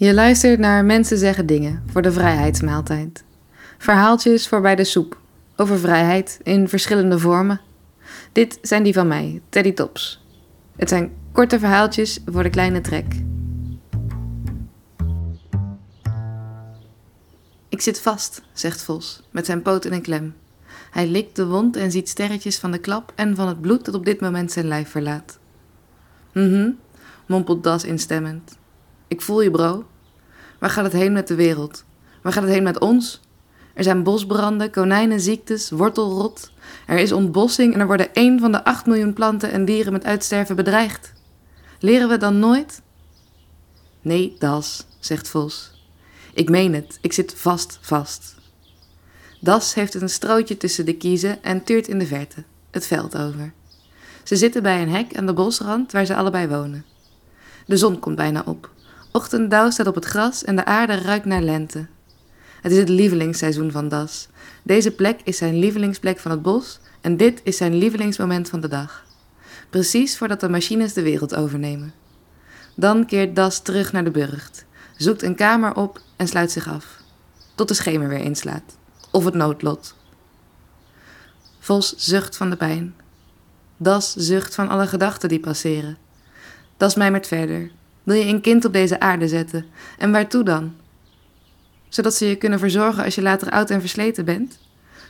Je luistert naar Mensen zeggen dingen voor de vrijheidsmaaltijd. Verhaaltjes voor bij de soep. Over vrijheid in verschillende vormen. Dit zijn die van mij, Teddy Tops. Het zijn korte verhaaltjes voor de kleine trek. Ik zit vast, zegt Vos, met zijn poot in een klem. Hij likt de wond en ziet sterretjes van de klap en van het bloed dat op dit moment zijn lijf verlaat. Mhm, mompelt Das instemmend. Ik voel je, bro. Waar gaat het heen met de wereld? Waar gaat het heen met ons? Er zijn bosbranden, konijnenziektes, wortelrot. Er is ontbossing en er worden één van de acht miljoen planten en dieren met uitsterven bedreigd. Leren we dan nooit? Nee, Das, zegt Vos. Ik meen het, ik zit vast vast. Das heeft een strootje tussen de kiezen en tuurt in de verte, het veld over. Ze zitten bij een hek aan de bosrand waar ze allebei wonen. De zon komt bijna op. Ochtenddauw staat op het gras en de aarde ruikt naar lente. Het is het lievelingsseizoen van Das. Deze plek is zijn lievelingsplek van het bos en dit is zijn lievelingsmoment van de dag. Precies voordat de machines de wereld overnemen. Dan keert Das terug naar de burcht, zoekt een kamer op en sluit zich af. Tot de schemer weer inslaat. Of het noodlot. Vos zucht van de pijn. Das zucht van alle gedachten die passeren. Das mijmert verder. Wil je een kind op deze aarde zetten? En waartoe dan? Zodat ze je kunnen verzorgen als je later oud en versleten bent?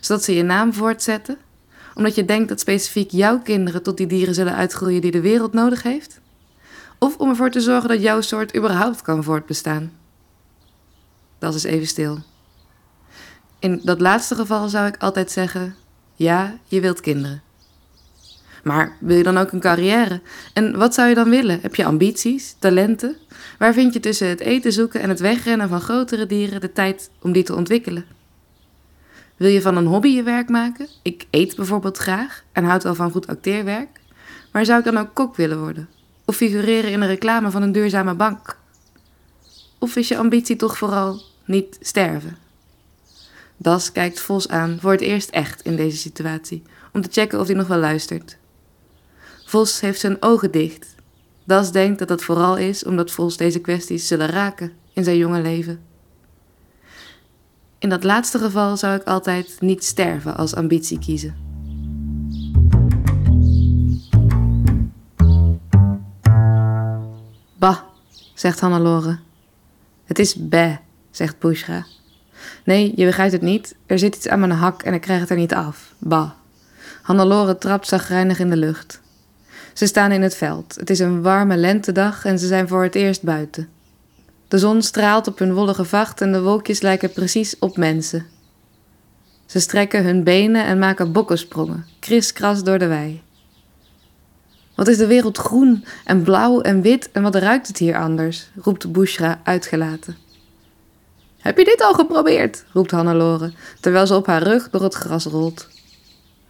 Zodat ze je naam voortzetten? Omdat je denkt dat specifiek jouw kinderen tot die dieren zullen uitgroeien die de wereld nodig heeft? Of om ervoor te zorgen dat jouw soort überhaupt kan voortbestaan? Dat is even stil. In dat laatste geval zou ik altijd zeggen: ja, je wilt kinderen. Maar wil je dan ook een carrière? En wat zou je dan willen? Heb je ambities, talenten? Waar vind je tussen het eten zoeken en het wegrennen van grotere dieren de tijd om die te ontwikkelen? Wil je van een hobby je werk maken? Ik eet bijvoorbeeld graag en houd wel van goed acteerwerk. Maar zou ik dan ook kok willen worden? Of figureren in een reclame van een duurzame bank? Of is je ambitie toch vooral niet sterven? Das kijkt Vos aan voor het eerst echt in deze situatie, om te checken of hij nog wel luistert. Vos heeft zijn ogen dicht. Das denkt dat dat vooral is omdat Vos deze kwesties zullen raken in zijn jonge leven. In dat laatste geval zou ik altijd niet sterven als ambitie kiezen. Bah, zegt Hannelore. Het is bè, zegt Bushra. Nee, je begrijpt het niet. Er zit iets aan mijn hak en ik krijg het er niet af. Bah. Hannelore trapt zagrijnig in de lucht. Ze staan in het veld. Het is een warme lentedag en ze zijn voor het eerst buiten. De zon straalt op hun wollige vacht en de wolkjes lijken precies op mensen. Ze strekken hun benen en maken bokkensprongen, kriskras door de wei. Wat is de wereld groen en blauw en wit en wat ruikt het hier anders? roept Bushra uitgelaten. Heb je dit al geprobeerd? roept Hannelore, terwijl ze op haar rug door het gras rolt.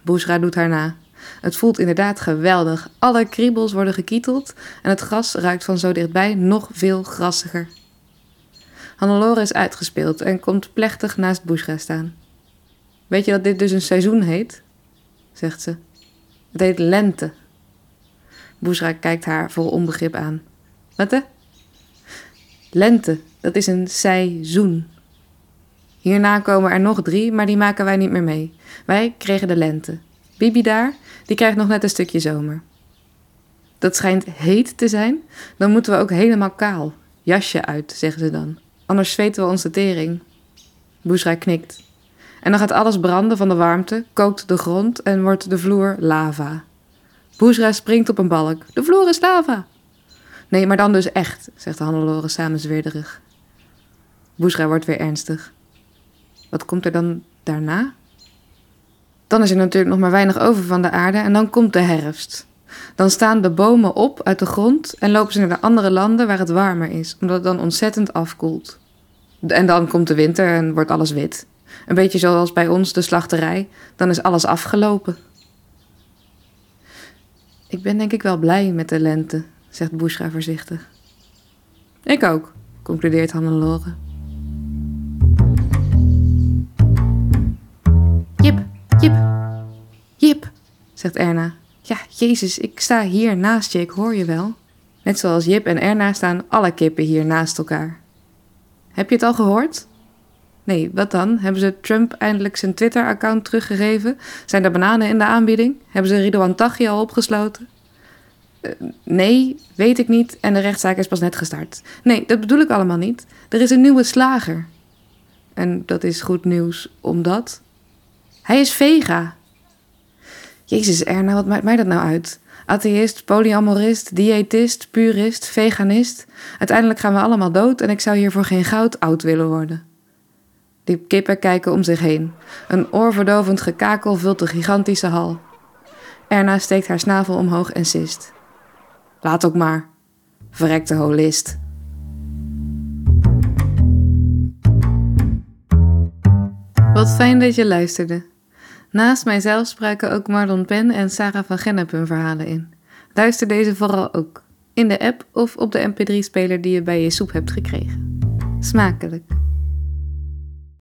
Bushra doet haar na. Het voelt inderdaad geweldig. Alle kriebels worden gekieteld en het gras ruikt van zo dichtbij nog veel grassiger. Hannelore is uitgespeeld en komt plechtig naast Bushra staan. Weet je dat dit dus een seizoen heet? zegt ze. Het heet lente. Bushra kijkt haar vol onbegrip aan. Wat hè? Lente, dat is een seizoen. Hierna komen er nog drie, maar die maken wij niet meer mee. Wij kregen de lente. Bibi daar, die krijgt nog net een stukje zomer. Dat schijnt heet te zijn, dan moeten we ook helemaal kaal. Jasje uit, zeggen ze dan. Anders zweten we ons de tering. Boesra knikt. En dan gaat alles branden van de warmte, kookt de grond en wordt de vloer lava. Boesra springt op een balk. De vloer is lava. Nee, maar dan dus echt, zegt Hannelore samenzweerderig. Boesra wordt weer ernstig. Wat komt er dan daarna? Dan is er natuurlijk nog maar weinig over van de aarde en dan komt de herfst. Dan staan de bomen op uit de grond en lopen ze naar de andere landen waar het warmer is, omdat het dan ontzettend afkoelt. En dan komt de winter en wordt alles wit. Een beetje zoals bij ons de slachterij, dan is alles afgelopen. Ik ben denk ik wel blij met de lente, zegt Bushra voorzichtig. Ik ook, concludeert Hannelore. Jip, Jip, zegt Erna. Ja, Jezus, ik sta hier naast je, ik hoor je wel. Net zoals Jip en Erna staan alle kippen hier naast elkaar. Heb je het al gehoord? Nee, wat dan? Hebben ze Trump eindelijk zijn Twitter-account teruggegeven? Zijn er bananen in de aanbieding? Hebben ze Ridouan Taghi al opgesloten? Uh, nee, weet ik niet en de rechtszaak is pas net gestart. Nee, dat bedoel ik allemaal niet. Er is een nieuwe slager. En dat is goed nieuws, omdat... Hij is vega. Jezus, Erna, wat maakt mij dat nou uit? Atheïst, polyamorist, diëtist, purist, veganist. Uiteindelijk gaan we allemaal dood en ik zou hier voor geen goud oud willen worden. Die kippen kijken om zich heen. Een oorverdovend gekakel vult de gigantische hal. Erna steekt haar snavel omhoog en sist. Laat ook maar. Verrekte holist. Wat fijn dat je luisterde. Naast mijzelf spraken ook Marlon Pen en Sarah van Gennep hun verhalen in. Luister deze vooral ook. In de app of op de mp3-speler die je bij je soep hebt gekregen. Smakelijk.